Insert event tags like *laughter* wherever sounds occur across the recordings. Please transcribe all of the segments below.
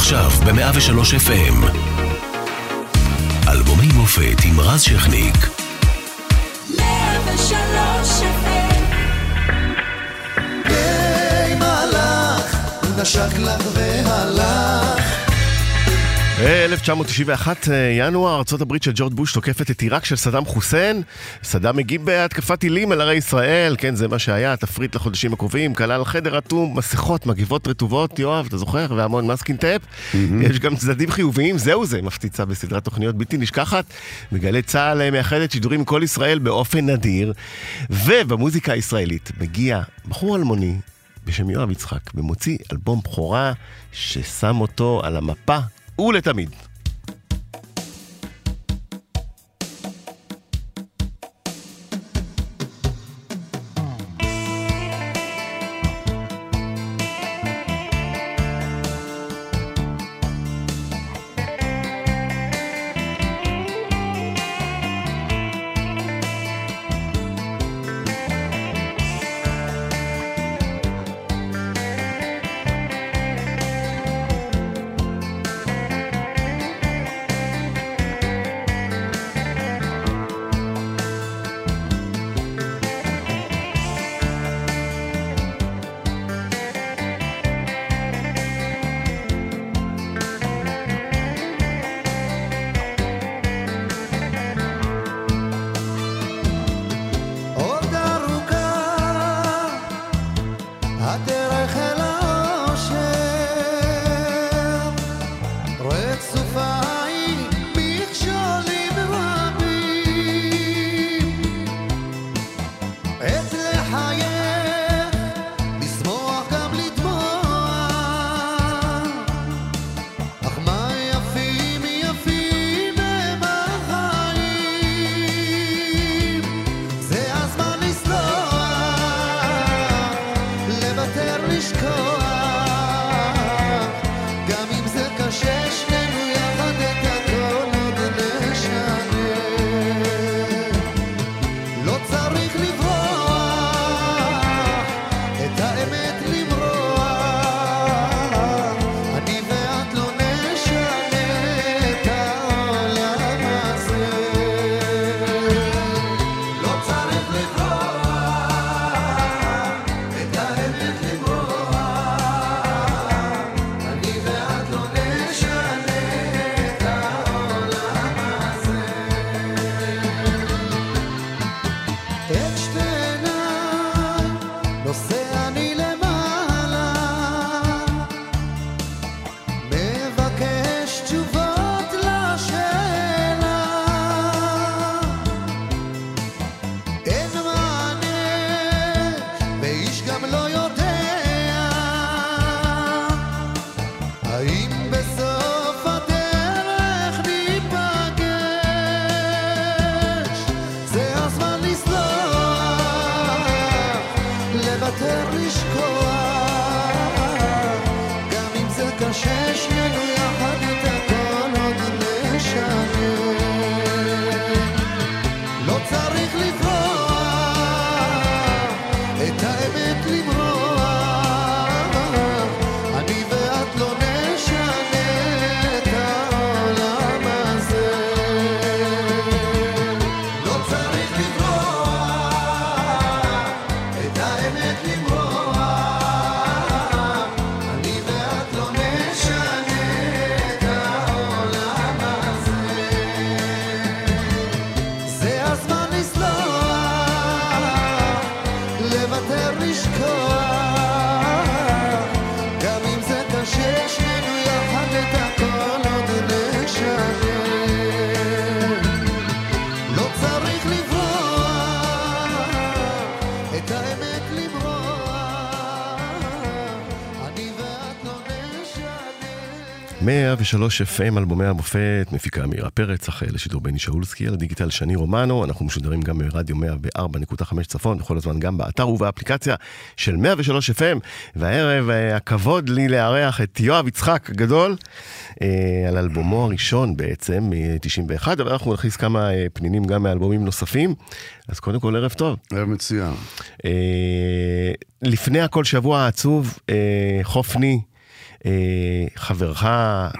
עכשיו ב-103 FM. אלבומי מופת עם רז שכניק. 103 FM. נשק לך והלך 1991, אה, ינואר, ארה"ב של ג'ורג' בוש תוקפת את עיראק של סדאם חוסיין. סדאם מגיב בהתקפת טילים על ערי ישראל, כן, זה מה שהיה, תפריט לחודשים הקרובים, כלל חדר אטום, מסכות, מגיבות רטובות, יואב, אתה זוכר? והמון מסקין טאפ. Mm-hmm. יש גם צדדים חיוביים, זהו זה, מפציצה בסדרת תוכניות בלתי נשכחת. מגלי צה"ל אה, מייחדת שידורים כל ישראל באופן נדיר. ובמוזיקה הישראלית מגיע בחור אלמוני בשם יואב יצחק, ומוציא אלבום בכורה ששם אותו על המפה ולתמיד. ושלוש FM, אלבומי המופת, מפיקה מירה פרץ, אחרי לשידור בני שאולסקי, על הדיגיטל שני רומנו, אנחנו משודרים גם ברדיו 104.5 צפון, בכל הזמן גם באתר ובאפליקציה של 103 FM, והערב אה, הכבוד לי לארח את יואב יצחק הגדול, אה, על אלבומו הראשון בעצם, מ-91, אבל אנחנו נכניס כמה אה, פנינים גם מאלבומים נוספים, אז קודם כל ערב טוב. ערב מצוין. לפני הכל שבוע העצוב, חופני. אה, חברך, אה,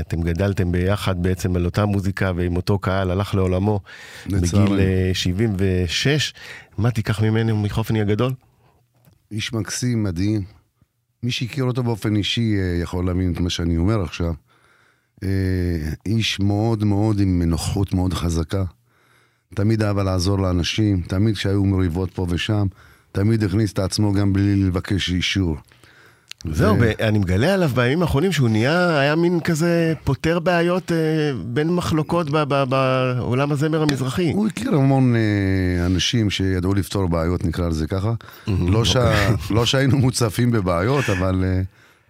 אתם גדלתם ביחד בעצם על אותה מוזיקה ועם אותו קהל, הלך לעולמו. בגיל אה, 76. מה תיקח ממנו מחופני הגדול? איש מקסים, מדהים. מי שהכיר אותו באופן אישי אה, יכול להבין את מה שאני אומר עכשיו. אה, איש מאוד מאוד עם נוכחות מאוד חזקה. תמיד אהב לעזור לאנשים, תמיד כשהיו מריבות פה ושם, תמיד הכניס את עצמו גם בלי לבקש אישור. זהו, ו- אני מגלה עליו בימים האחרונים שהוא נהיה, היה מין כזה פותר בעיות אה, בין מחלוקות ב- ב- בעולם הזמר המזרחי. הוא הכיר המון אה, אנשים שידעו לפתור בעיות, נקרא לזה ככה. לא, ש... *laughs* לא שהיינו מוצפים בבעיות, אבל אה,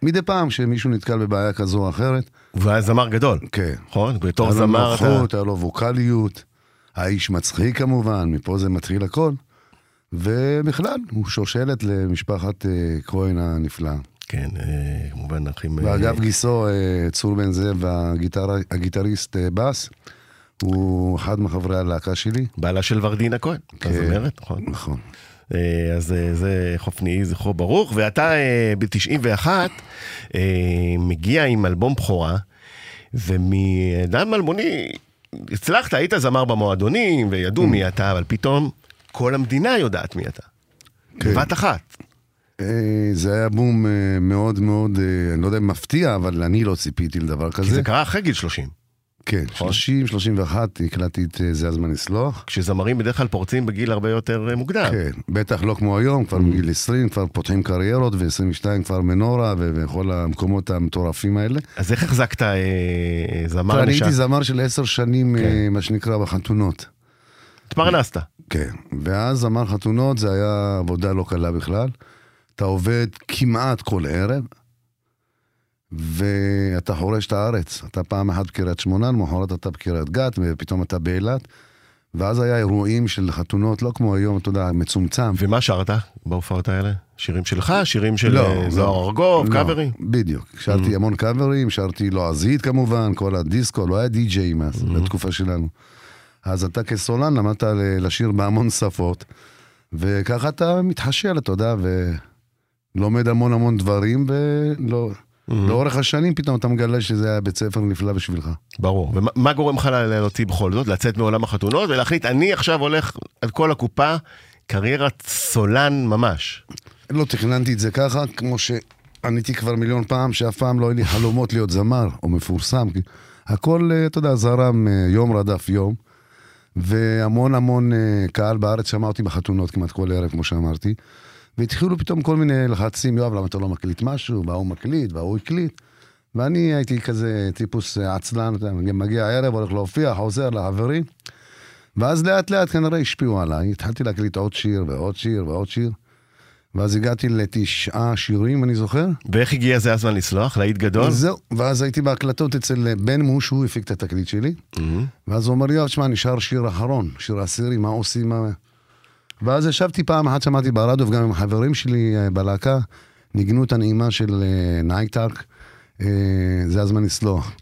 מדי פעם שמישהו נתקל בבעיה כזו או אחרת, והוא היה זמר גדול, כן. נכון? בתור היה לו זמר אתה... נוחות, היה לו ווקאליות, האיש מצחיק כמובן, מפה זה מתחיל הכל. ובכלל, הוא שושלת למשפחת אה, כהן הנפלאה. כן, אה, כמובן אחים... אה, ואגב גיסו, אה, צור בן זאב, הגיטר- הגיטריסט בס, הוא אחד מחברי הלהקה שלי. בעלה של ורדינה כהן, הזמרת, נכון? נכון. אז זה חופני, זכרו ברוך, ואתה ב-91 מגיע עם אלבום בכורה, ומדן אלמוני הצלחת, היית זמר במועדונים, וידעו מי אתה, אבל פתאום כל המדינה יודעת מי אתה. כן. בבת אחת. אה, זה היה בום אה, מאוד מאוד, אה, אני לא יודע אם מפתיע, אבל אני לא ציפיתי לדבר כי כזה. זה קרה אחרי גיל 30. כן, נכון. 30, 31, הקלטתי את זה הזמן לסלוח. כשזמרים בדרך כלל פורצים בגיל הרבה יותר מוקדם. כן, בטח לא כמו היום, כבר בגיל 20, כבר פותחים קריירות, ו-22 כבר מנורה, וכל המקומות המטורפים האלה. אז איך החזקת זמר אני? הייתי זמר של עשר שנים, כן. מה שנקרא, בחתונות. התפרנסת. כן, ואז זמר חתונות זה היה עבודה לא קלה בכלל. אתה עובד כמעט כל ערב, ואתה חורש את הארץ. אתה פעם אחת בקריית שמונה, למחרת אתה בקריית גת, ופתאום אתה באילת. ואז היה אירועים של חתונות, לא כמו היום, אתה יודע, מצומצם. ומה שרת בהופעות האלה? שירים שלך? שירים של לא, אה, לא. זוהר ארגוב? לא, קאברים? בדיוק. שרתי המון קאברים, שרתי לועזית כמובן, כל הדיסקו, לא היה די-ג'יי אז, בתקופה שלנו. אז אתה כסולן למדת לשיר בהמון שפות, וככה אתה מתחשל, אתה יודע, ולומד המון המון דברים, ולאורך השנים פתאום אתה מגלה שזה היה בית ספר נפלא בשבילך. ברור. ומה מה גורם לך להוציא בכל זאת? לצאת מעולם החתונות ולהחליט, אני עכשיו הולך על כל הקופה, קריירת סולן ממש. לא תכננתי את זה ככה, כמו שעניתי כבר מיליון פעם, שאף פעם לא היו לי חלומות להיות זמר או מפורסם. הכל, אה, אתה יודע, זרם אה, יום רדף יום, והמון המון אה, קהל בארץ שמע אותי בחתונות כמעט כל ערב, כמו שאמרתי, והתחילו פתאום כל מיני לחצים, יואב, למה אתה לא מקליט משהו? וההוא מקליט, וההוא הקליט. ואני הייתי כזה טיפוס אה, עצלן, יודע, מגיע הערב, הולך להופיע, חוזר לחברים. ואז לאט לאט כנראה השפיעו עליי, התחלתי להקליט עוד שיר ועוד שיר ועוד שיר. ואז הגעתי לתשעה שירים, אני זוכר. ואיך הגיע זה הזמן לסלוח? להיט גדול? זהו, ואז הייתי בהקלטות אצל בן מוש, הוא הפיק את התקליט שלי. מהמם. ואז הוא אומר יואב, שמע, נשאר שיר אחרון, שיר עשירי, מה עושים? מה... ואז ישבתי פעם אחת, שמעתי ברדיו, וגם עם חברים שלי אה, בלהקה, ניגנו את הנעימה של אה, ניו יורק, אה, זה הזמן לסלוח.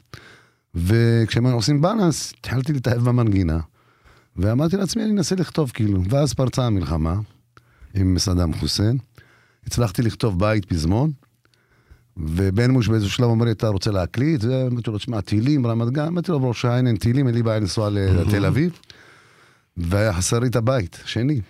וכשהם עושים בלאנס, התחלתי להתאהב במנגינה, ואמרתי לעצמי, אני אנסה לכתוב כאילו. ואז פרצה המלחמה עם סדאם חוסיין, הצלחתי לכתוב בית פזמון, ובן מוש באיזשהו שלב אומר לי, אתה רוצה להקליט? ואמרתי לו, תשמע, טילים, רמת גן, אמרתי לו, בראש העין אין טילים, אין לי בעיה לנסוע לתל אביב. והיה חסר לי את הבית, שני.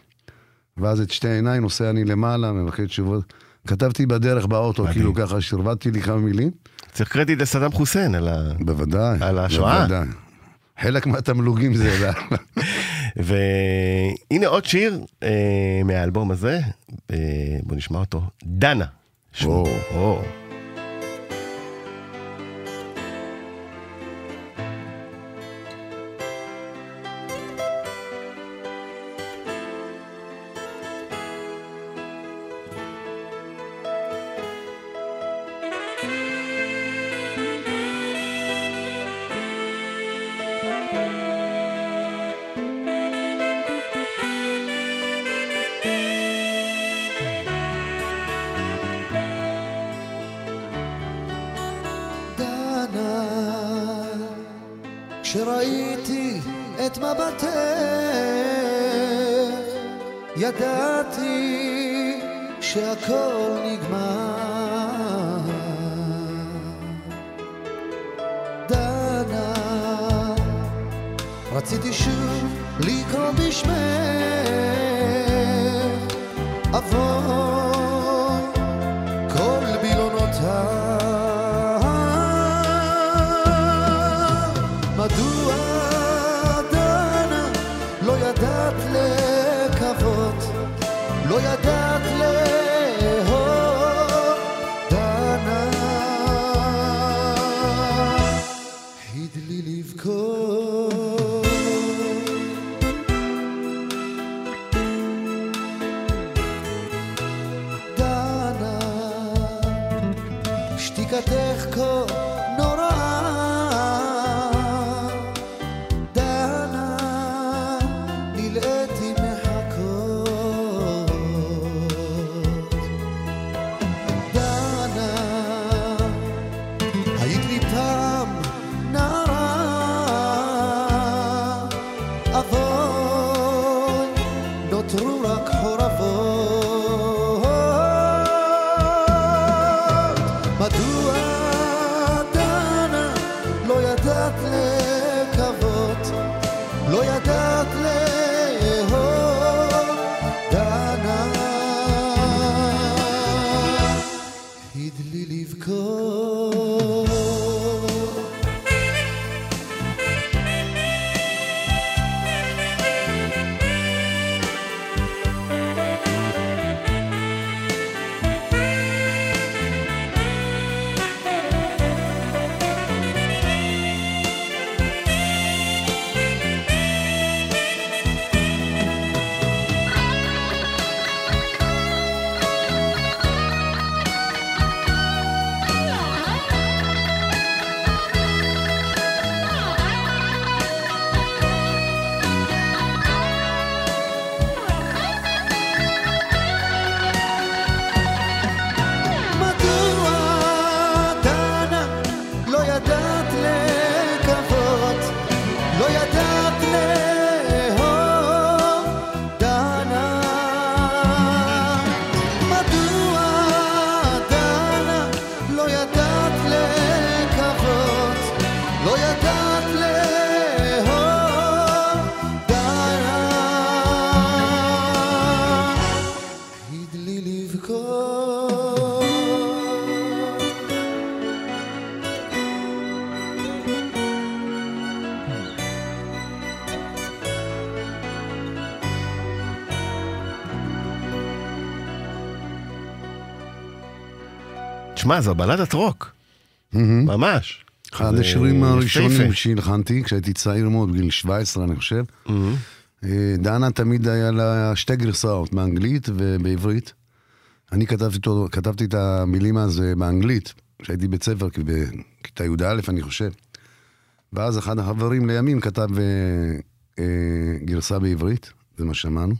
ואז את שתי עיניי נוסע אני למעלה, מבקש תשובות. כתבתי בדרך באוטו, מדהים. כאילו ככה, שרבטתי לי כמה מילים. צריך קרדיט לסדאם חוסיין על ה... בוודאי. על השואה? בוודאי. חלק מהתמלוגים זה... *laughs* והנה עוד שיר אה, מהאלבום הזה, אה, בוא נשמע אותו, דנה. שמו. כשראיתי את מבטך, ידעתי שהכל נגמר. דנה, רציתי שוב לקרוא בשמך תשמע, זו בלדת רוק. ממש. אחד השירים הראשונים. שהלחנתי, כשהייתי צעיר מאוד, בגיל 17 אני חושב. אה, דנה תמיד היה לה שתי גרסאות, באנגלית ובעברית. אני כתבתי, אותו, כתבתי את המילים אז אה, באנגלית, כשהייתי בית ספר, כי בכיתה י"א אני חושב. ואז אחד החברים לימים כתב אה, אה, גרסה בעברית, זה מה ששמענו.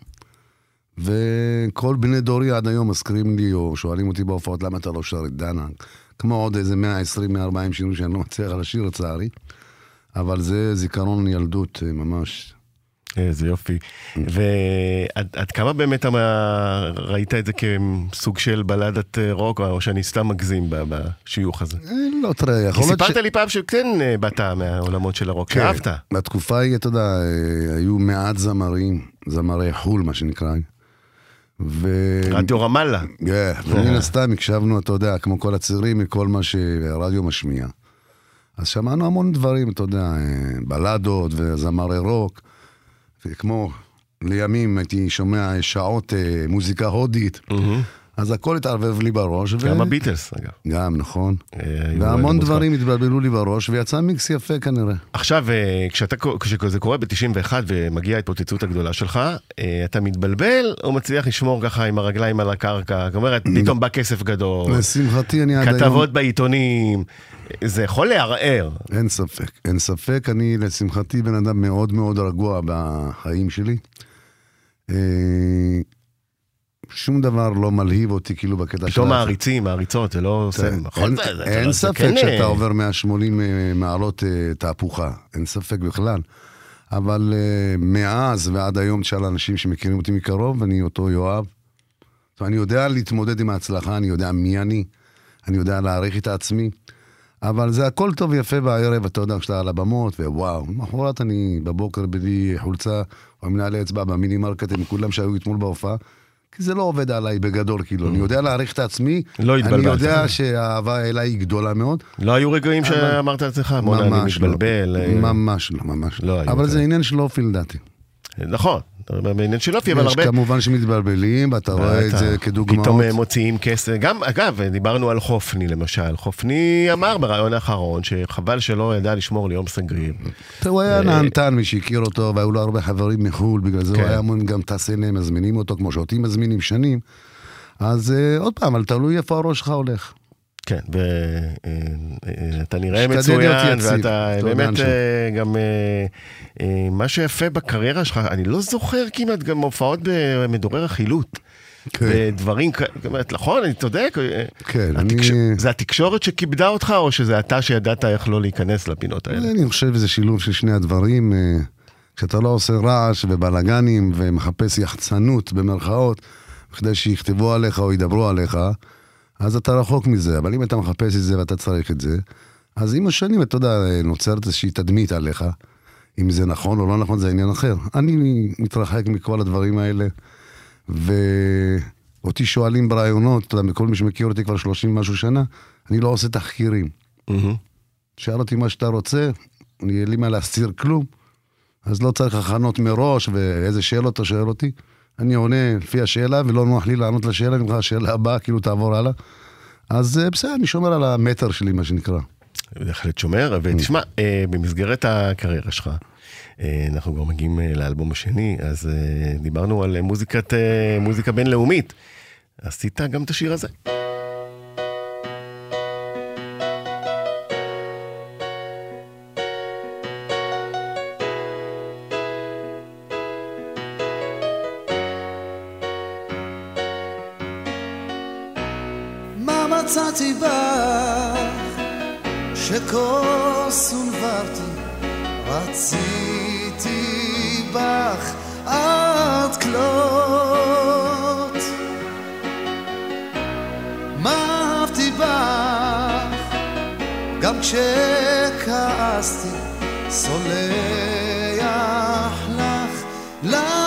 וכל בני דורי עד היום מזכירים לי, או שואלים אותי בהופעות, למה אתה לא שר את דנה? כמו עוד איזה 120-140 שירים שאני לא מצליח לשיר לצערי. אבל זה זיכרון ילדות אה, ממש. איזה יופי. ועד עד כמה באמת אתה ראית את זה כסוג של בלדת אה, רוק, או שאני סתם מגזים בשיוך הזה? אה, לא, תראה, יכול להיות סיפרת לי פעם שכן באת מהעולמות של הרוק, כן. שאהבת. בתקופה ההיא, אתה יודע, היו מעט זמרים, זמרי חו"ל, מה שנקרא. ו... רדיו רמאללה. כן, ומן הסתם הקשבנו, אתה יודע, כמו כל הצעירים, מכל מה שהרדיו משמיע. אז שמענו המון דברים, אתה יודע, אה, בלדות וזמרי רוק, וכמו לימים הייתי שומע שעות אה, מוזיקה הודית, אז הכל התערבב לי בראש. ו- גם הביטלס, אגב. גם, נכון. אה, והמון. דברים התבלבלו לי בראש, ויצא מיקס יפה כנראה. עכשיו, אה, כשאתה, כשזה קורה ב-91 ומגיעה ההתפוצצות הגדולה שלך, אה, אתה מתבלבל או מצליח לשמור ככה עם הרגליים על הקרקע? זאת אומרת, פתאום בא כסף גדול, לשמחתי, אני עד היום... כתבות בעיתונים, זה יכול לערער. אין ספק, אין ספק. אני, לשמחתי, בן אדם מאוד מאוד רגוע בחיים שלי. שום דבר לא מלהיב אותי כאילו בקטע של... פתאום מעריצים, מעריצות, זה לא. אין- בכל אין- ספק כן, אה, שאתה עובר 180 אה, מעלות אה, תהפוכה, אין ספק בכלל. אבל מאז ועד היום תשאל אנשים שמכירים אותי מקרוב, אני אותו יואב. זאת אומרת, אני יודע להתמודד עם ההצלחה, אני יודע מי אני, אני יודע להעריך את עצמי. אבל זה הכל טוב ויפה בערב, אתה יודע, כשאתה על הבמות, ווואו, למחרת אני בבוקר בלי חולצה, או מנהלי אצבע במינימרקט עם כולם שהיו אתמול בהופעה. כי זה לא עובד עליי בגדול, כאילו, אני יודע להעריך את עצמי, לא אני. יודע שהאהבה אליי היא גדולה מאוד, לא היו רגעים שאמרת לעצמך, בוא'נה, אני לא. מתבלבל. אה, ממש לא, ממש לא לא. אבל זה. עניין של אופי לדעתי. נכון, בעניין של אופי, אבל יש הרבה... כמובן שמתבלבלים, ואתה רואה את. זה כדוגמאות. פתאום אה, מוציאים כסף. גם, אגב, דיברנו על חופני למשל. חופני אמר בריאיון האחרון שחבל שלא ידע לשמור ליום סגריר. הוא היה נהנתן, מי שהכיר אותו, והיו לו הרבה חברים מחו"ל, בגלל זה הוא כן. היה המון גם טס הנה, מזמינים אותו, כמו שאותי מזמינים שנים. אז אה, עוד פעם, אבל תלוי איפה הראש שלך הולך. כן, ואתה נראה מצוין. ואתה באמת. אה, גם... אה, אה, מה שיפה בקריירה שלך, אני לא זוכר כמעט גם הופעות במדורר החילוט. כן. ודברים כאלה, נכון, אני צודק. אה, כן, התקש- אני... זה התקשורת שכיבדה אותך, או שזה אתה שידעת איך לא להיכנס לפינות האלה? אני חושב שזה שילוב של שני הדברים. אה, כשאתה לא עושה רעש ובלאגנים ומחפש יחצנות במרכאות, כדי שיכתבו עליך או ידברו עליך, אז אתה רחוק מזה. אבל אם אתה מחפש את זה ואתה צריך את זה, אז עם השנים, אתה יודע, נוצרת איזושהי תדמית עליך. אם זה נכון או לא נכון, זה עניין אחר. אני מתרחק מכל הדברים האלה, ואותי שואלים ברעיונות, אתה יודע, מכל מי שמכיר אותי כבר 30 משהו שנה, אני לא עושה תחקירים. מהמם. שאל אותי מה שאתה רוצה, אני אין לי מה להסתיר כלום, אז לא צריך הכנות מראש ואיזה שאלות אתה שואל אותי. אני עונה לפי השאלה, ולא נוח לי לענות לשאלה, אני אומר לך, השאלה הבאה, כאילו תעבור הלאה. אז אה, בסדר, אני שומר על המטר שלי, מה שנקרא. בהחלט שומר, ותשמע, אה, במסגרת הקריירה שלך, אה, אנחנו כבר מגיעים לאלבום השני, אז דיברנו על מוזיקת, מוזיקה בינלאומית. עשית גם את השיר הזה. כשכעסתי סולח לך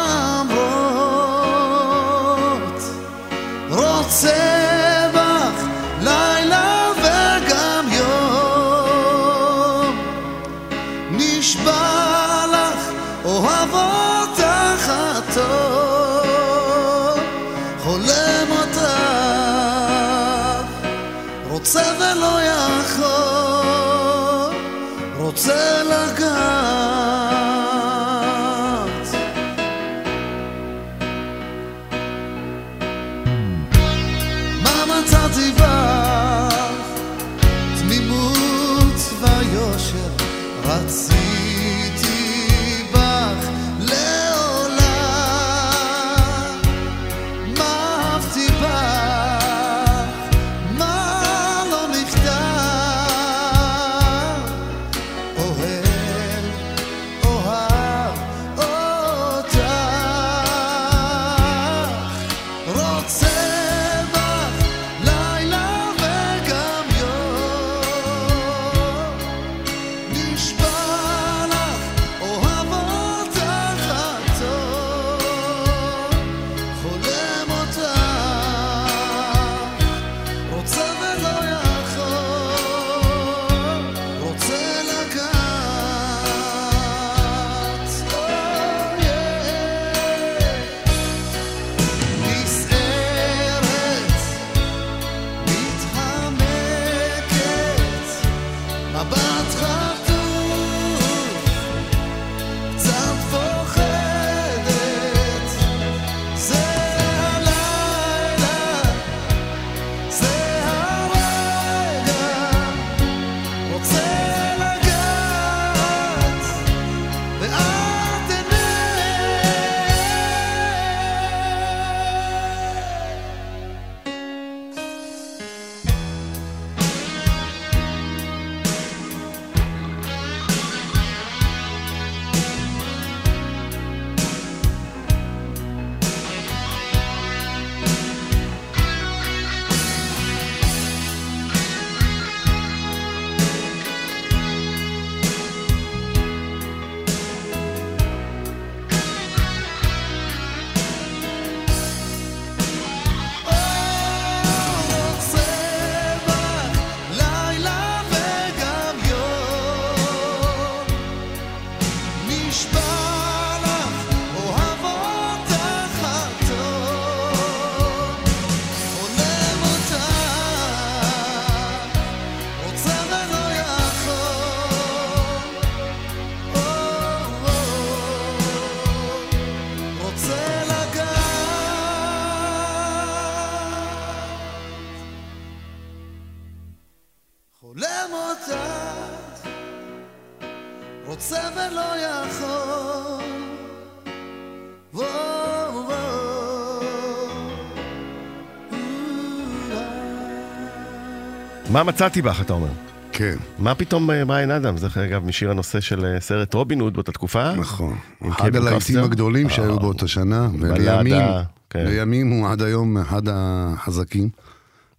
מה מצאתי בך, אתה אומר? כן, מה פתאום אה, בריין אדם? זה אגב משיר הנושא של אה, סרט רובין הוד באותה תקופה. נכון. אחד קווין הלהיטים. הגדולים שהיו אה, באותה שנה, ולימים כן. לימים הוא עד היום אחד החזקים.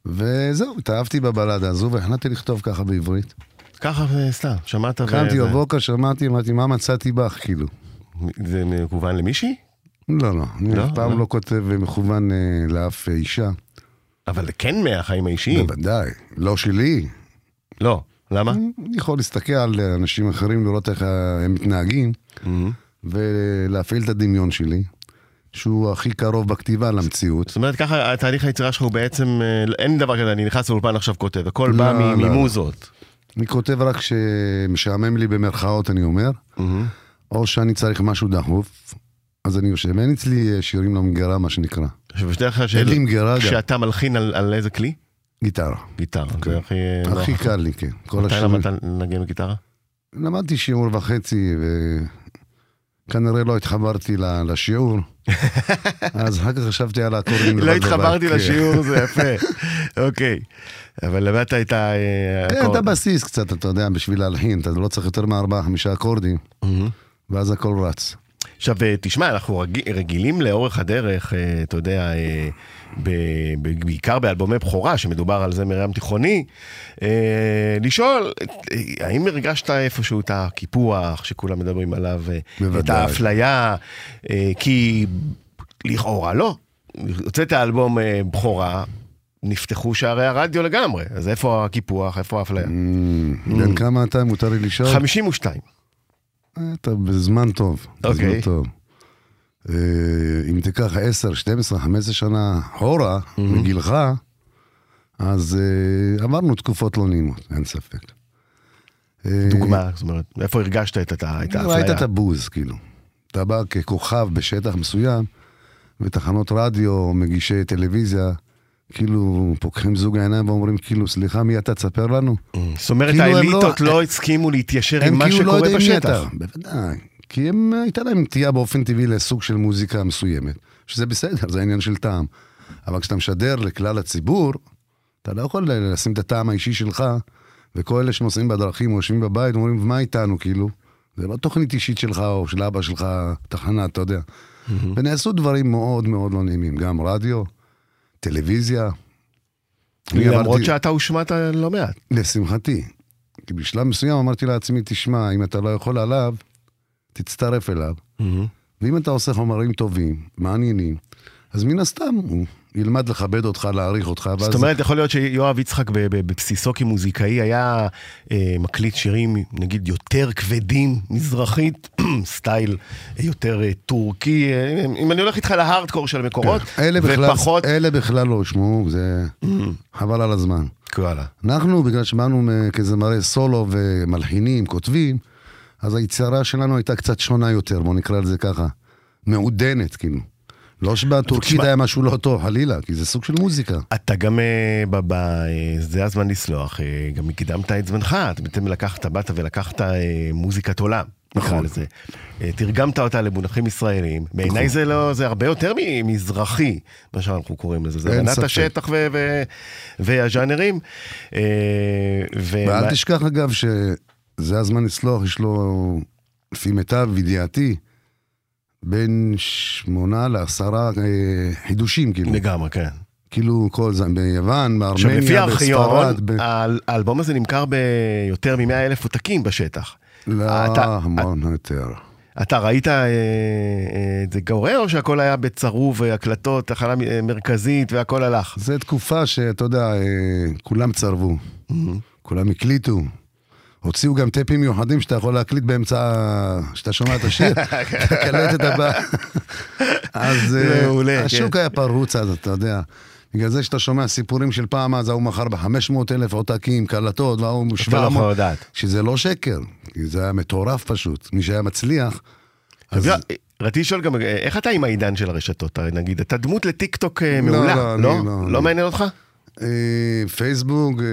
וזהו, התאהבתי בבלדה הזו והחלטתי לכתוב ככה בעברית. ככה אה, סתם, שמעת? ו- קמתי בבוקר, שמעתי, אמרתי, מה מצאתי בך, כאילו. זה מכוון למישהי? לא, לא, אני לא? אף פעם לא? לא כותב מכוון אה, לאף אה, אישה. אבל זה כן מהחיים האישיים. בוודאי, לא שלי. לא. למה? אני יכול להסתכל על אנשים אחרים, לראות איך הם מתנהגים, ולהפעיל את הדמיון שלי, שהוא הכי קרוב בכתיבה למציאות. זאת אומרת, ככה תהליך היצירה שלך הוא בעצם, אה, אין דבר כזה, אני נכנס לאולפן עכשיו כותב, הכל בא לא, מ- לא, לא. ממוזות. אני כותב רק שמשעמם לי במרכאות, אני אומר, או שאני צריך משהו דחוף, אז אני יושב. אין אצלי אה, שירים למגירה, מה שנקרא. אין לי מגירה גם. כשאתה מלחין על על איזה כלי? גיטרה. גיטרה. זה הכי נוח. הכי קל לי, כן. כל מתי. למדת לנגן בגיטרה? למדתי שיעור וחצי, וכנראה לא התחברתי לשיעור. *laughs* אז אחר כך חשבתי על האקורדים. לא התחברתי כן. לשיעור, זה *laughs* יפה. אוקיי. אבל למדת את ה... אה, כן. את הבסיס קצת, אתה יודע, בשביל להלחין, אתה לא צריך יותר מארבעה, חמישה אקורדים. ואז הכל רץ. עכשיו, אה, תשמע, אנחנו רג- רגילים לאורך הדרך, אה, אתה יודע, אה, ב- בעיקר באלבומי בכורה, שמדובר על זמר ים תיכוני, לשאול, האם הרגשת איפשהו את הקיפוח שכולם מדברים עליו, אה, את בוודאי. האפליה, כי לכאורה לא. הוצאת אלבום בכורה, נפתחו שערי הרדיו לגמרי, אז איפה הקיפוח, איפה האפליה? Mm, בן כמה אתה, מותר לי לשאול? 52. אתה בזמן טוב. אוקיי. בזמן טוב. אה, אם תיקח 10, 12, 15 שנה אחורה, מגילך, אז אה, עברנו תקופות לא נעימות, אין ספק. אה, דוגמה, זאת אומרת, איפה הרגשת את האפליה? ראית את הבוז, כאילו. אתה בא ככוכב בשטח מסוים, ותחנות רדיו, מגישי טלוויזיה, כאילו פוקחים זוג העיניים ואומרים, כאילו, סליחה, מי אתה? תספר לנו. זאת אומרת, כאילו הם האליטות לא- לא הסכימו להתיישר עם מה כאילו לא שקורה בשטח. בוודאי. כי הם, הייתה להם נטייה באופן טבעי לסוג של מוזיקה מסוימת, שזה בסדר, זה עניין של טעם. אבל כשאתה משדר לכלל הציבור, אתה לא יכול לשים את הטעם האישי שלך, וכל אלה שנוסעים בדרכים או יושבים בבית אומרים, מה איתנו, כאילו? זה לא תוכנית אישית שלך או של אבא שלך, תחנה, אתה יודע. ונעשו דברים מאוד מאוד לא נעימים, גם רדיו, טלוויזיה. למרות שאתה הושמעת לא מעט. לשמחתי. כי בשלב מסוים אמרתי לעצמי, תשמע, אם אתה לא יכול עליו, תצטרף אליו. ואם אתה עושה חומרים טובים, מעניינים, אז מן הסתם הוא ילמד לכבד אותך, להעריך אותך. ואז... זאת אומרת, יכול להיות שיואב יצחק בבסיסו כמוזיקאי היה אה, מקליט שירים, נגיד, יותר כבדים, מזרחית, *clears throat* סטייל יותר אה, טורקי, אה, אם אני הולך איתך להארדקור של המקורות, אלה בכלל, ופחות... אלה בכלל לא ישמעו, זה חבל על הזמן. וואלה. אנחנו, בגלל שבאנו כזמרי סולו ומלחינים, כותבים, אז היצירה שלנו הייתה קצת שונה יותר, בוא נקרא לזה ככה. מעודנת, כאילו. לא שבטורקית היה משהו לא טוב, חלילה, כי זה סוג של מוזיקה. אתה גם, אה, זה הזמן לסלוח, אה, גם הקדמת את זמנך, בעצם לקחת, באת ולקחת אה, מוזיקת עולם, נכון. לזה. תרגמת אותה למונחים ישראלים, בעיניי זה לא, זה הרבה יותר ממזרחי, מה שאנחנו קוראים לזה, זה הבנת. השטח ו- ו- והז'אנרים. ואל תשכח אגב שזה הזמן לסלוח, יש לו, לפי מיטב ידיעתי, בין שמונה לעשרה אה, חידושים, כאילו. לגמרי, כן. כאילו כל זה, ביוון, עכשיו, לפי בארמניה, הארכיון, בספרד. ב... האל- האלבום הזה נמכר ביותר מ-100 אלף עותקים בשטח. לא, אתה- המון יותר. אתה ראית אה, אה, את זה גורר, או שהכל היה בצרוב, אה, הקלטות, תחנה אה, מרכזית והכל הלך? זו תקופה שאתה יודע, אה, כולם צרבו, כולם הקליטו. הוציאו גם טייפים מיוחדים שאתה יכול להקליט באמצע, שאתה שומע את השיר, *laughs* תקלט את הבא. אז אה, כן. השוק היה פרוץ אז, אתה יודע. בגלל זה שאתה שומע סיפורים של פעם אז, ההוא מכר ב-500 אלף עותקים, קלטות, וההוא אתה לא יכול ב-700, לדעת. שזה לא שקר, זה היה מטורף פשוט. מי שהיה מצליח, אז אז... רציתי לשאול גם, אה, איך אתה עם העידן של הרשתות? הרי נגיד, אתה דמות לטיק טוק אה, לא, מעולה, לא, לא? לא, לא מעניין אותך? אה, פייסבוק, אה,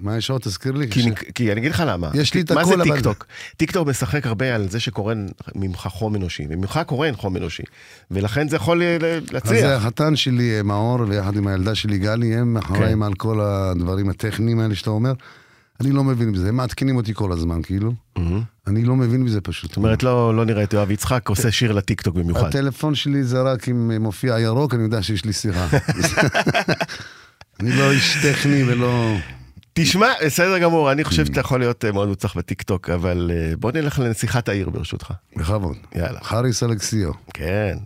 מה יש עוד? תזכיר לי. כי, ש- כי אני אגיד לך למה. יש לי את מה הכל, זה אבל- טיק טוק? טיק טוק משחק הרבה על זה שקורן ממך חום אנושי, וממך קורן חום אנושי. ולכן זה יכול אז להצליח. זה החתן שלי, אה, מאור, ויחד עם הילדה שלי, גלי, הם אחראים על כל הדברים הטכניים האלה שאתה אומר. אני לא מבין בזה, הם מעדכנים אותי כל הזמן, כאילו. אני לא מבין בזה פשוט. זאת אומרת, לא, לא נראה את יואב יצחק עושה שיר לטיקטוק במיוחד. הטלפון שלי זה רק אם מופיע ירוק, אני יודע שיש לי שיחה. *laughs* אני לא איש טכני ולא... תשמע, בסדר גמור, אני חושב שאתה יכול להיות אה, מאוד מוצלח בטיקטוק, אבל אה, בוא נלך לנסיכת העיר ברשותך. בכבוד. יאללה. חריס אלכסיו. כן.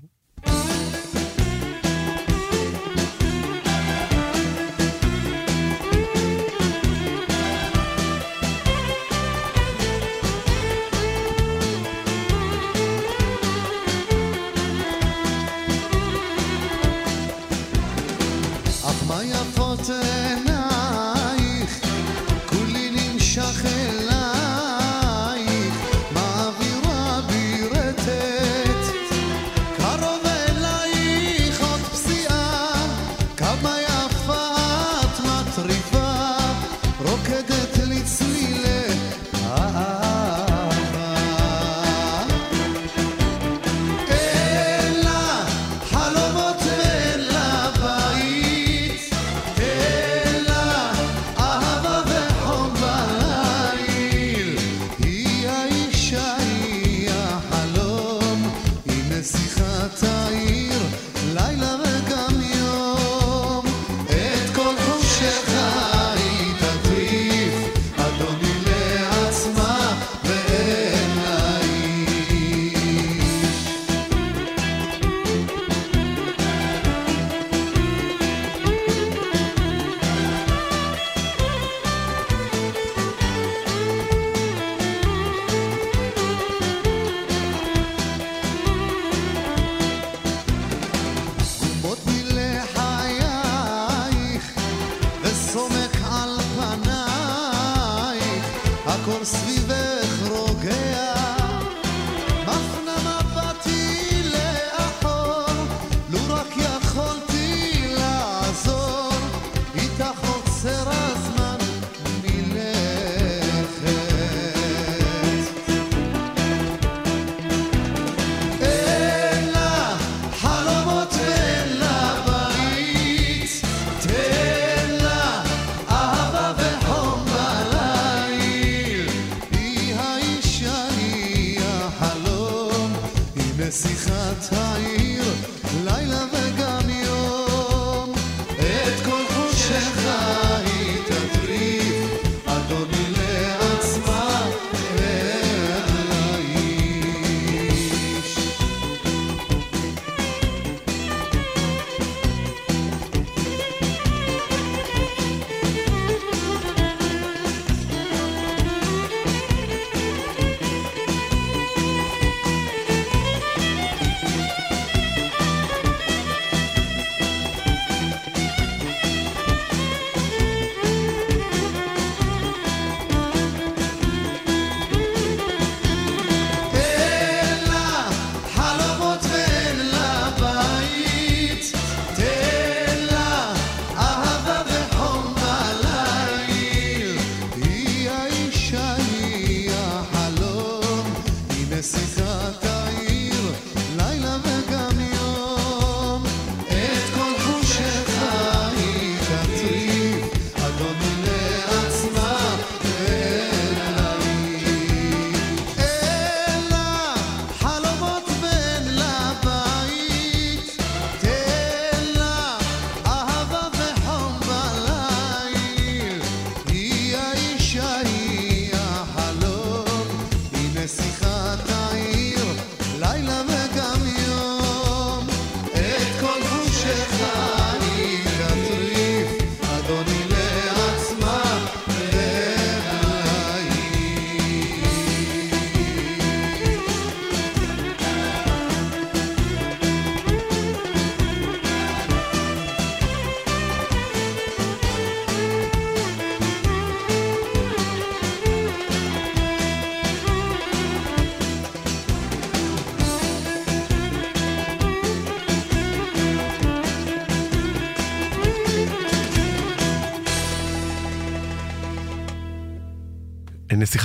love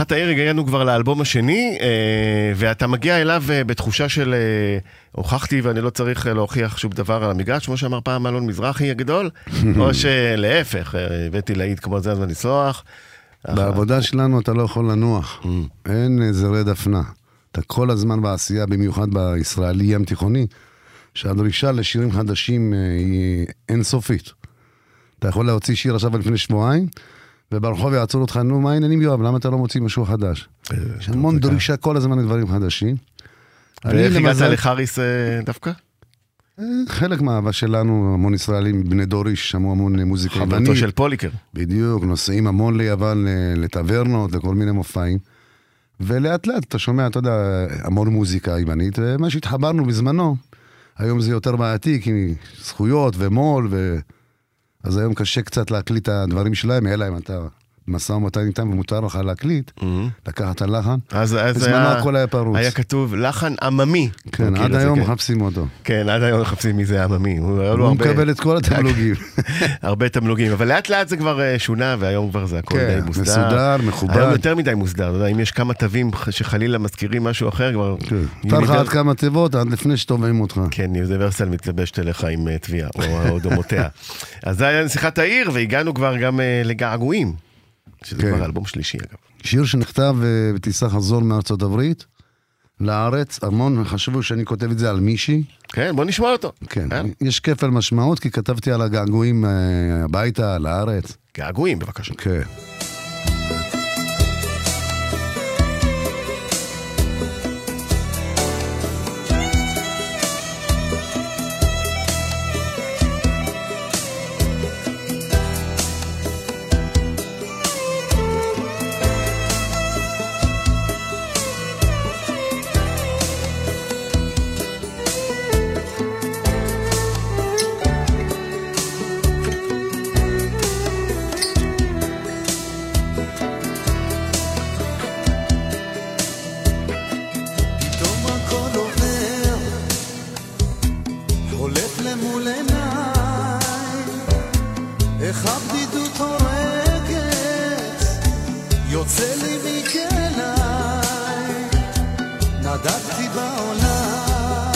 נסיכת העיר הגענו כבר לאלבום השני, אה, ואתה מגיע אליו אה, בתחושה של אה, הוכחתי ואני לא צריך להוכיח שום דבר על המגרש, כמו שאמר פעם אלון מזרחי הגדול, *laughs* או שלהפך, הבאתי להיט כמו זה הזמן לסלוח. בעבודה שלנו אתה לא יכול לנוח, אין איזה רד הפנה. אתה כל הזמן בעשייה, במיוחד בישראלי ים תיכוני, שהדרישה לשירים חדשים היא אינסופית. אתה יכול להוציא שיר עכשיו לפני שבועיים, וברחוב יעצרו אותך, נו, מה העניינים יואב, למה אתה לא מוציא משהו חדש? יש המון דרישה כל הזמן לדברים חדשים. ואיך הגעת לחריס אה, דווקא? חלק מהאהבה שלנו, המון ישראלים, בני דורי, שמעו המון מוזיקה חברתו יוונית. של פוליקר. בדיוק, נוסעים המון ליוון, לטברנות, לכל מיני מופעים. ולאט לאט אתה שומע, אתה יודע, המון מוזיקה יוונית, ומה שהתחברנו בזמנו, היום זה יותר בעייתי, כי זכויות ומו"ל, ו... אז היום קשה קצת להקליט את הדברים שלהם, אלא אם אתה משא ומתן איתם ומותר לך להקליט, לקחת הלחן. אז, אז בזמנו היה, הכל היה פרוץ. היה כתוב לחן עממי. כן, עד היום כן. מחפשים אותו. כן, עד היום מחפשים מי זה עממי. הוא הוא הרבה- מקבל את כל *laughs* התמלוגים. *laughs* הרבה תמלוגים, אבל לאט לאט זה כבר אה, שונה, והיום כבר זה הכל כן, די מוסדר. מסודר, מכובד. היום יותר מדי מוסדר, אתה יודע, אם יש כמה תווים שחלילה מזכירים משהו אחר, כבר... כן. לך עד כמה תיבות עד לפני שתובעים אותך. כן, יוניברסל מתלבשת אליך עם אה, תביעה, או או דומותיה. *laughs* אז זה היה נסיכת העיר, והגענו כבר גם אה, לגעגועים. שזה כן. כבר אלבום שלישי, אגב. שיר שנכתב אה, בטיסה חזור מארצות הברית לארץ, המון חשבו שאני כותב את זה על מישהי. כן, בוא נשמע אותו. כן, אה? יש כפל משמעות, כי כתבתי על הגעגועים אה, הביתה, לארץ. געגועים, בבקשה. כן. יוצא לי מכליי, נדדתי בעולם,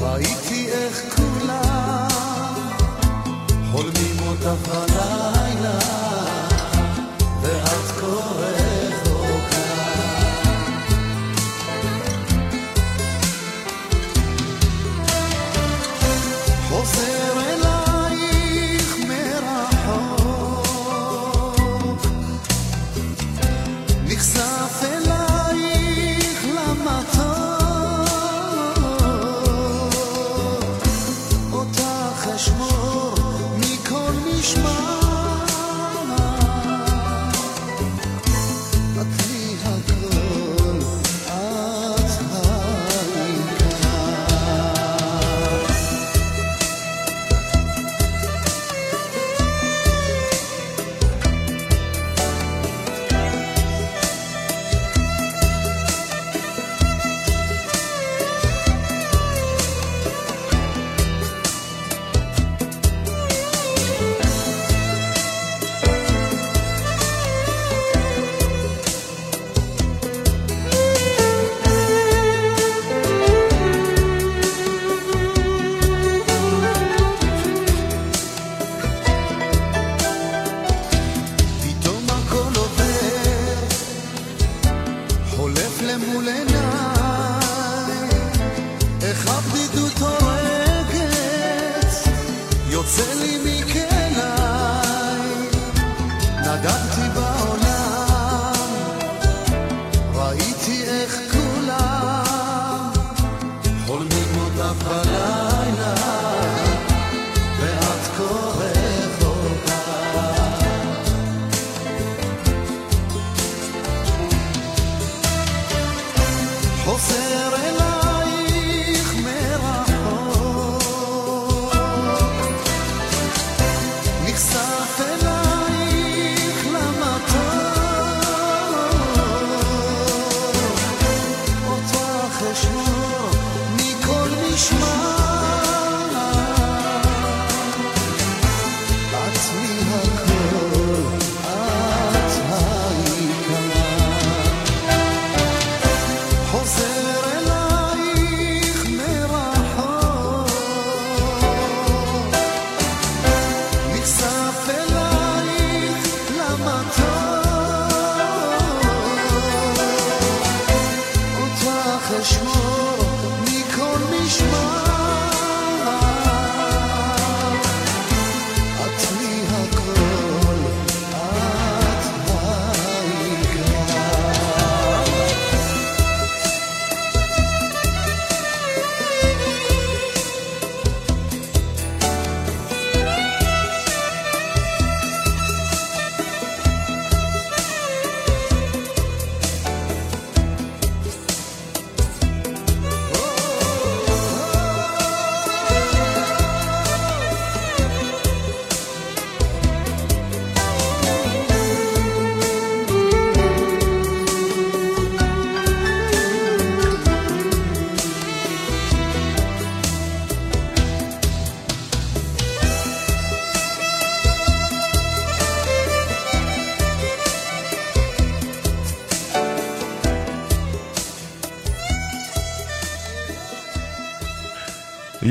ראיתי איך כולם חולמים אותך בלילה,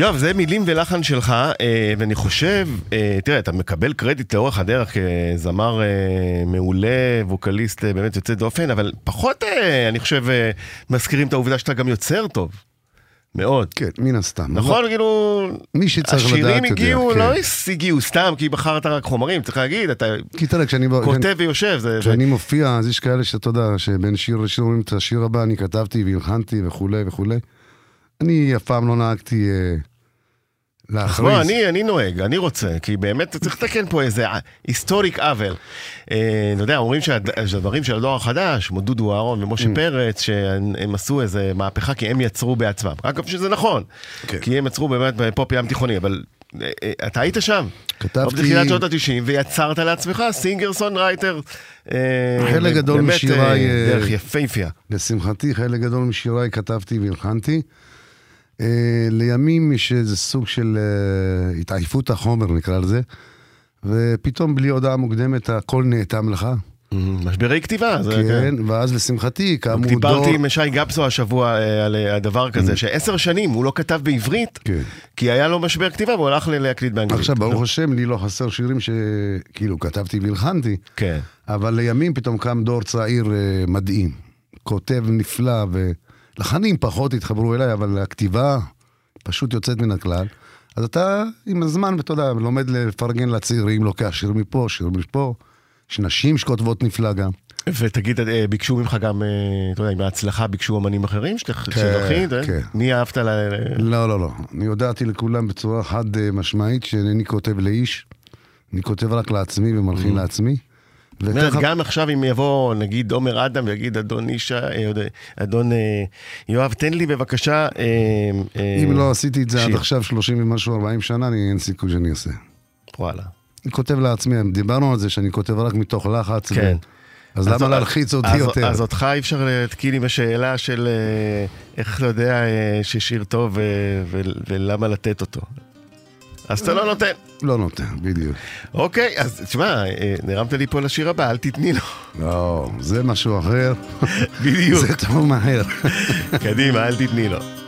יואב, זה מילים ולחן שלך, אה, ואני חושב, אה, תראה, אתה מקבל קרדיט לאורך הדרך כזמר אה, מעולה, ווקליסט באמת יוצא דופן, אבל פחות, אני חושב, מזכירים את העובדה שאתה גם יוצר טוב. מאוד. כן, מן הסתם. נכון, כאילו, מי שצריך לדעת השירים יודע, הגיעו, כן. לא הגיעו סתם כי בחרת רק חומרים, צריך להגיד, אתה כותב ויושב, זה... כשאני מופיע, אז יש כאלה שאתה יודע, שבין שיר לשיר אומרים את השיר הבא, אני כתבתי והלחנתי וכולי וכולי. אני אף פעם לא נהגתי אה, להכריז. לא, אני, אני נוהג, אני רוצה, כי באמת צריך לתקן פה איזה היסטורי עוול. אה, אתה יודע, אומרים שהד- שהדברים של הדור החדש, כמו דודו אהרון ומשה Mm. פרץ, שהם עשו איזה מהפכה כי הם יצרו בעצמם. אגב, שזה נכון, כן. כי הם יצרו באמת פופ ים תיכוני, אבל אה, אה, אתה היית שם. כתבתי- בתחילת שנות ה-90, ויצרת לעצמך singer songwriter. אה, חלק גדול באמת, משיריך, אה, דרך יפייפייה. לשמחתי, חלק גדול משיריי כתבתי והלחנתי. אה, לימים יש איזה סוג של אה, התעייפות החומר, נקרא לזה, ופתאום בלי הודעה מוקדמת הכל נאטם לך. משברי כתיבה, זה כן, ואז לשמחתי קמו דור... דיברתי עם שי גפסו השבוע אה, על הדבר כזה, שעשר שנים הוא לא כתב בעברית, כן. כי היה לו משבר כתיבה והוא הלך להקליט באנגלית. עכשיו, ברוך השם, לי לא חסר שירים שכאילו כתבתי והלחנתי, כן. אבל לימים פתאום קם דור צעיר מדהים. כותב נפלא, ולחנים פחות התחברו אליי, אבל הכתיבה פשוט יוצאת מן הכלל. אז אתה עם הזמן, אתה יודע, לומד לפרגן לצעירים, לוקח שיר מפה, שיר מפה. יש נשים שכותבות נפלא גם. ותגיד, אה, ביקשו ממך גם, אה, אתה יודע, עם ההצלחה ביקשו אמנים אחרים שתלחין? אתה יודע? כן. מי אהבת ל... לא, לא, לא. אני הודעתי לכולם בצורה חד אה, משמעית שאינני כותב לאיש, אני כותב רק לעצמי ומלחין לעצמי. אומרת, גם עכשיו אם יבוא, נגיד, עומר אדם ויגיד, אדון אישה, אה, יודע, אדון אה, יואב, תן לי בבקשה... אה, אה, אם לא עשיתי את זה עד. עכשיו 30 ומשהו, 40 שנה, אני אין סיכוי שאני אעשה. וואלה. אני כותב לעצמי, דיברנו על זה שאני כותב רק מתוך לחץ. כן. ו... אז למה להלחיץ אותי אז- יותר? אז אותך אי אפשר להתקיל עם השאלה של אה, איך אתה יודע אה, ששיר טוב אה, ולמה לתת אותו. אז אתה לא נותן. לא נותן, בדיוק. אוקיי, אז תשמע, אה, נרמת לי פה לשיר הבא, אל תתני לו. לא, זה משהו אחר. *laughs* בדיוק. זה תחום אחר. קדימה, אל תתני לו.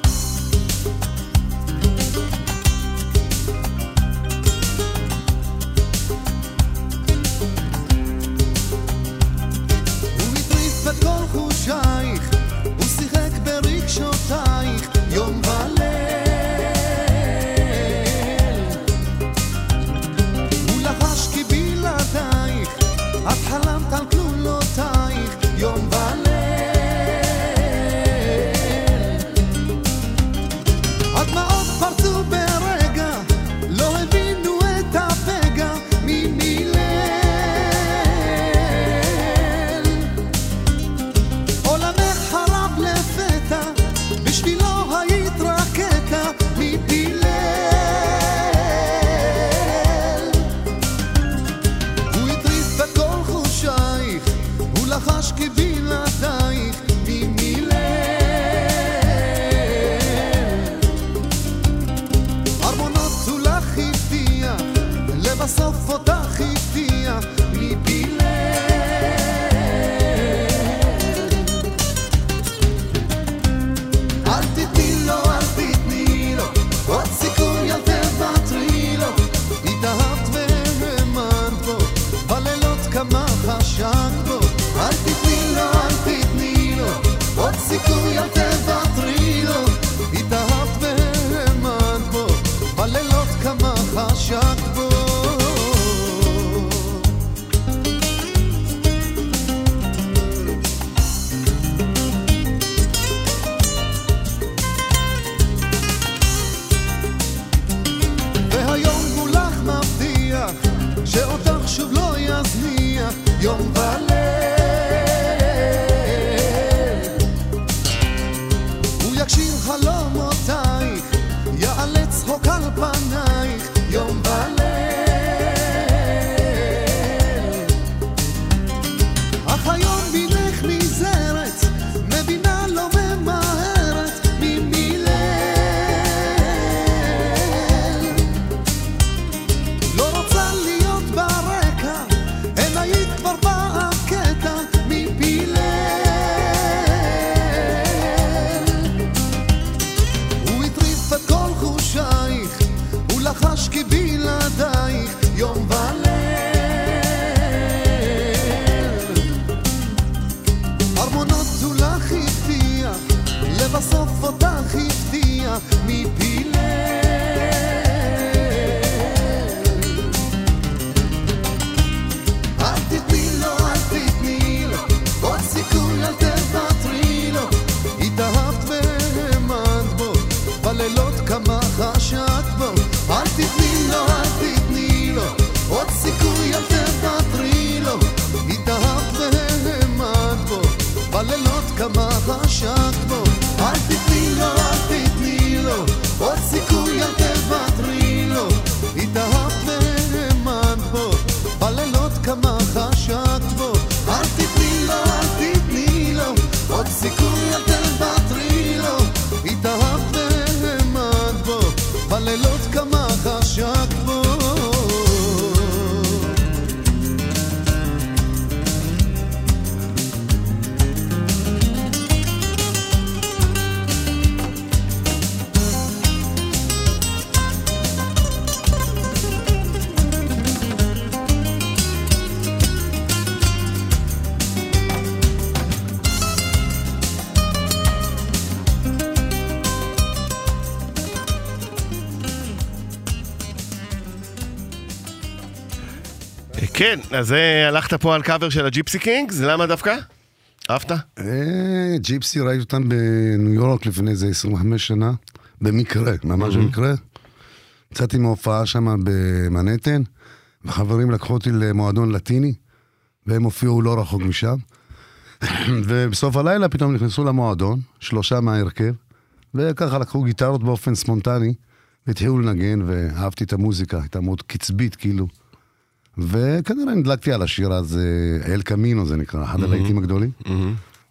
כמה חשקת אז אה, הלכת פה על קאבר של הג'יפסי קינגס, למה דווקא? אהבת? אה, ג'יפסי ראיתי אותם בניו יורק לפני איזה 25 שנה, במקרה, ממש במקרה. יצאתי מהופעה שם במנהטן, וחברים לקחו אותי למועדון לטיני, והם הופיעו לא רחוק משם. *clears throat* ובסוף הלילה פתאום נכנסו למועדון, שלושה מההרכב, וככה לקחו גיטרות באופן ספונטני, והתחילו לנגן, ואהבתי את המוזיקה, הייתה מאוד קצבית כאילו. וכנראה נדלקתי על השיר הזה, אל קמינו זה נקרא, אחד הלהיטים הגדולים.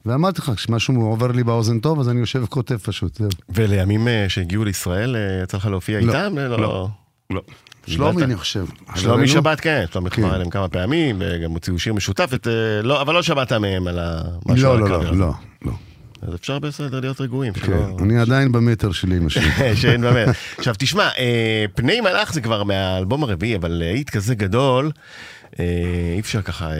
ואמרתי לך, כשמשהו עובר לי באוזן טוב, אז אני יושב וכותב פשוט, זהו. ולימים אה, שהגיעו לישראל, אה, יצא לך להופיע לא, איתם? אה, לא. לא. שלומי, אני חושב. שלומי? שבת, כן, שלומי כן. חבר אליהם כמה פעמים, וגם הוציאו שיר משותף, אה, לא, אבל לא שמעת מהם על משהו לא, על לא, לא. לא, לא. אז אפשר בסדר להיות רגועים. כן, שלא- אני עדיין במטר שלי עם השיר. *laughs* שאין באמת. עכשיו תשמע, אה, פני מלאך זה כבר מהאלבום הרביעי, אבל להיט כזה גדול, אה, אי אפשר ככה אה, אה,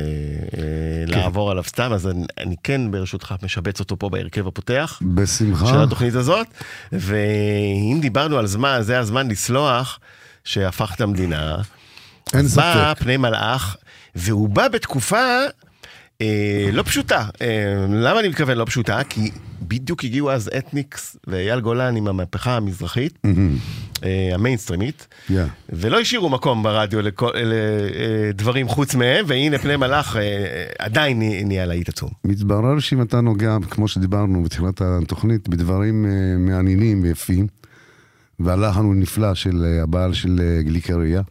כן. לעבור עליו סתם, אז אני, אני כן ברשותך משבץ אותו פה בהרכב הפותח. בשמחה. של התוכנית הזאת, ואם דיברנו על זמן, זה הזמן לסלוח שהפך את המדינה. אין אז בא ספק. פני מלאך, והוא בא בתקופה אה, לא פשוטה. אה, למה אני מתכוון לא פשוטה? כי בדיוק הגיעו אז אתניקס ואייל גולן עם המהפכה המזרחית, אה, המיינסטרימית. ולא השאירו מקום ברדיו לדברים חוץ מהם, והנה פני מלאך אה, עדיין נהיה להיט עצום. מתברר שאם אתה נוגע, כמו שדיברנו בתחילת התוכנית, בדברים אה, מעניינים ויפים, והלחן הוא נפלא של אה, הבעל של אה, גליקריה,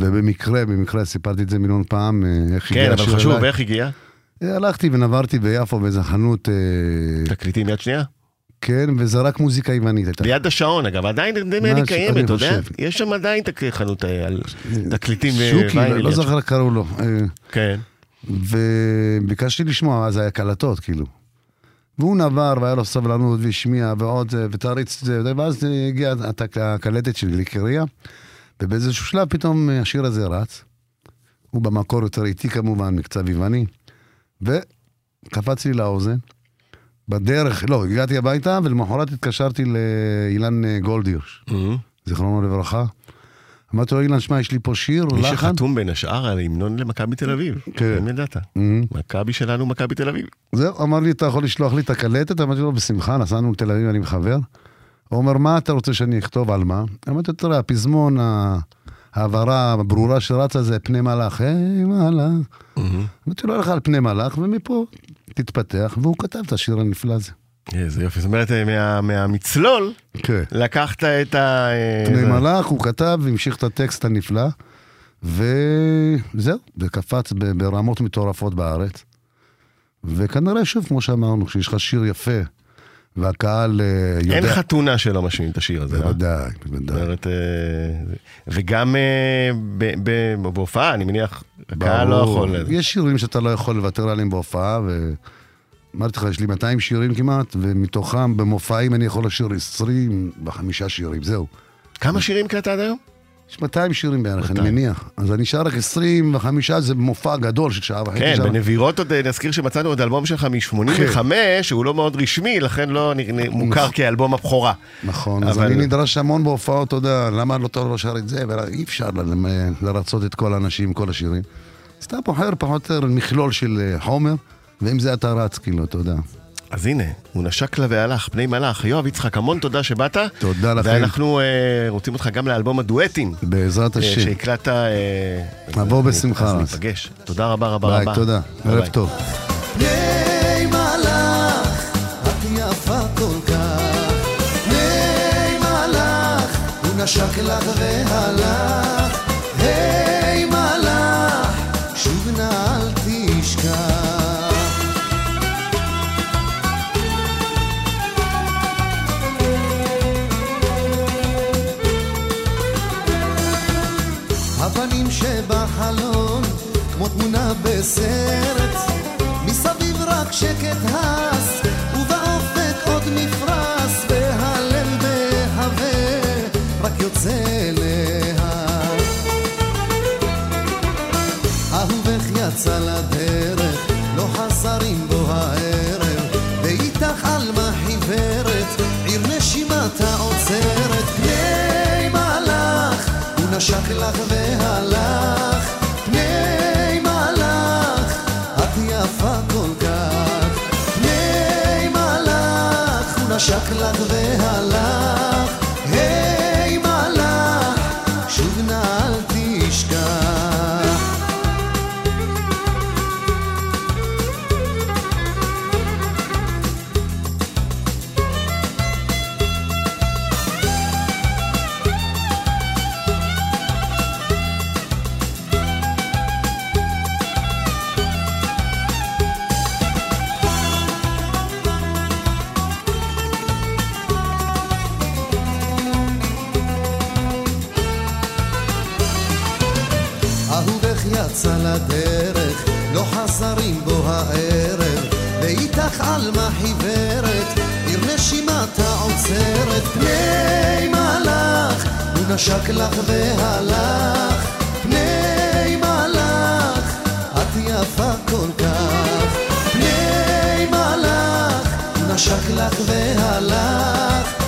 ובמקרה, במקרה סיפרתי את זה מיליון פעם, אה, איך כן, אבל השיר חשוב, אליי. איך הגיע? אה, הלכתי ונברתי ביפו באיזה חנות, אה, תקליטים יד שנייה? כן, וזה רק מוזיקה יוונית. ליד השעון אגב, עדיין נדמה לי קיימת, אתה יודע? יש שם עדיין חנות על תקליטים שוקי, לא- לא זוכר איך קראו לו. כן. וביקשתי לשמוע, אז היה קלטות, כאילו. והוא נבר, והיה לו סבלנות, והשמיע, ועוד, זה, ותריץ את זה, ואז הגיעה הקלטת של גליקריה, ובאיזשהו שלב פתאום השיר הזה רץ. הוא במקור יותר איטי כמובן, מקצב יווני, וקפץ לי לאוזן. בדרך, לא, הגעתי הביתה, ולמחרת התקשרתי לאילן אה, גולדירש, זיכרונו לברכה. אמרתי לו, אילן, שמע, יש לי פה שיר, מי לחן. שחתום בין השאר על ההמנון למכבי תל אביב. כן. אם ידעת. Mhm. מכבי שלנו, מכבי תל אביב. זהו, אמר לי, אתה יכול לשלוח לי את הקלטת? אמרתי לו, בשמחה, נסענו לתל אביב, אני מחבר. הוא אומר, מה אתה רוצה שאני אכתוב על מה? אמרתי, תראה, הפזמון, ההעברה הברורה שרצה זה פני מלאך, היי מלאך. אמרתי לו, הלך על פני מלאך, ומפה תתפתח, והוא כתב את השיר הנפלא הזה. איזה יופי. זאת אומרת, אה, מה- מהמצלול כן. לקחת את ה... אה, פני מלאך, הוא כתב, המשיך את הטקסט הנפלא, וזהו, זה קפץ ב- ברמות מטורפות בארץ. וכנראה, שוב, כמו שאמרנו, כשיש לך שיר יפה, והקהל אה, יודע... אין חתונה שלא משמיעים את השיר הזה. אה? בוודאי, בוודאי. אומרת, אה, וגם בהופעה, אני מניח, הקהל לא. יכול... יש שירים שאתה לא יכול לוותר עליהם בהופעה, ואמרתי לך, יש לי 200 שירים כמעט, ומתוכם במופעים אני יכול לשיר 25 שירים, זהו. כמה שירים הקלטת עד היום? יש 200 שירים בערך, אני 200. מניח. אז אני שר רק 25, זה מופע גדול של שעה וחצי. כן, שעה. בנבירות עוד אה, נזכיר שמצאנו עוד אלבום שלך מ-85, שהוא לא מאוד רשמי, לכן לא מוכר כאלבום הבכורה. נכון, אז אבל- אני נדרש המון בהופעות, אתה יודע, למה לא אתה לא שר את זה? ואי אפשר לרצות את כל האנשים, כל השירים. אז אתה בוחר פחות או יותר מכלול של אה, חומר, ועם זה אתה רץ, כאילו, אתה יודע. אז הנה, הוא נשק לה והלך, פני מלאך. יואב יצחק, המון תודה שבאת. תודה לכם. ואנחנו אה, רוצים אותך גם לאלבום הדואטים. בעזרת אה, השם. שהקלטת... אה, נבוא אה, בשמחה. אז ניפגש. תודה רבה רבה ביי, רבה. ביי, תודה. ערב טוב. פני מלאך, את יפה כל כך. פני מלאך, הוא נשק לך והלך. בסרט, מסביב רק שקט הס, ובאופק עוד מפרש, והלב בהווה רק יוצא לאט. אהובך יצא לדרך, לא חסרים בו הערב, ואיתך עלמה חיוורת, עיר נשימתה עוצרת, פני מלאך, הוא נשק לך והלך, מלאך, הוא נשק לך נשק לך והלך, פני מלאך, את יפה כל כך. פני מלאך, נשק לך והלך,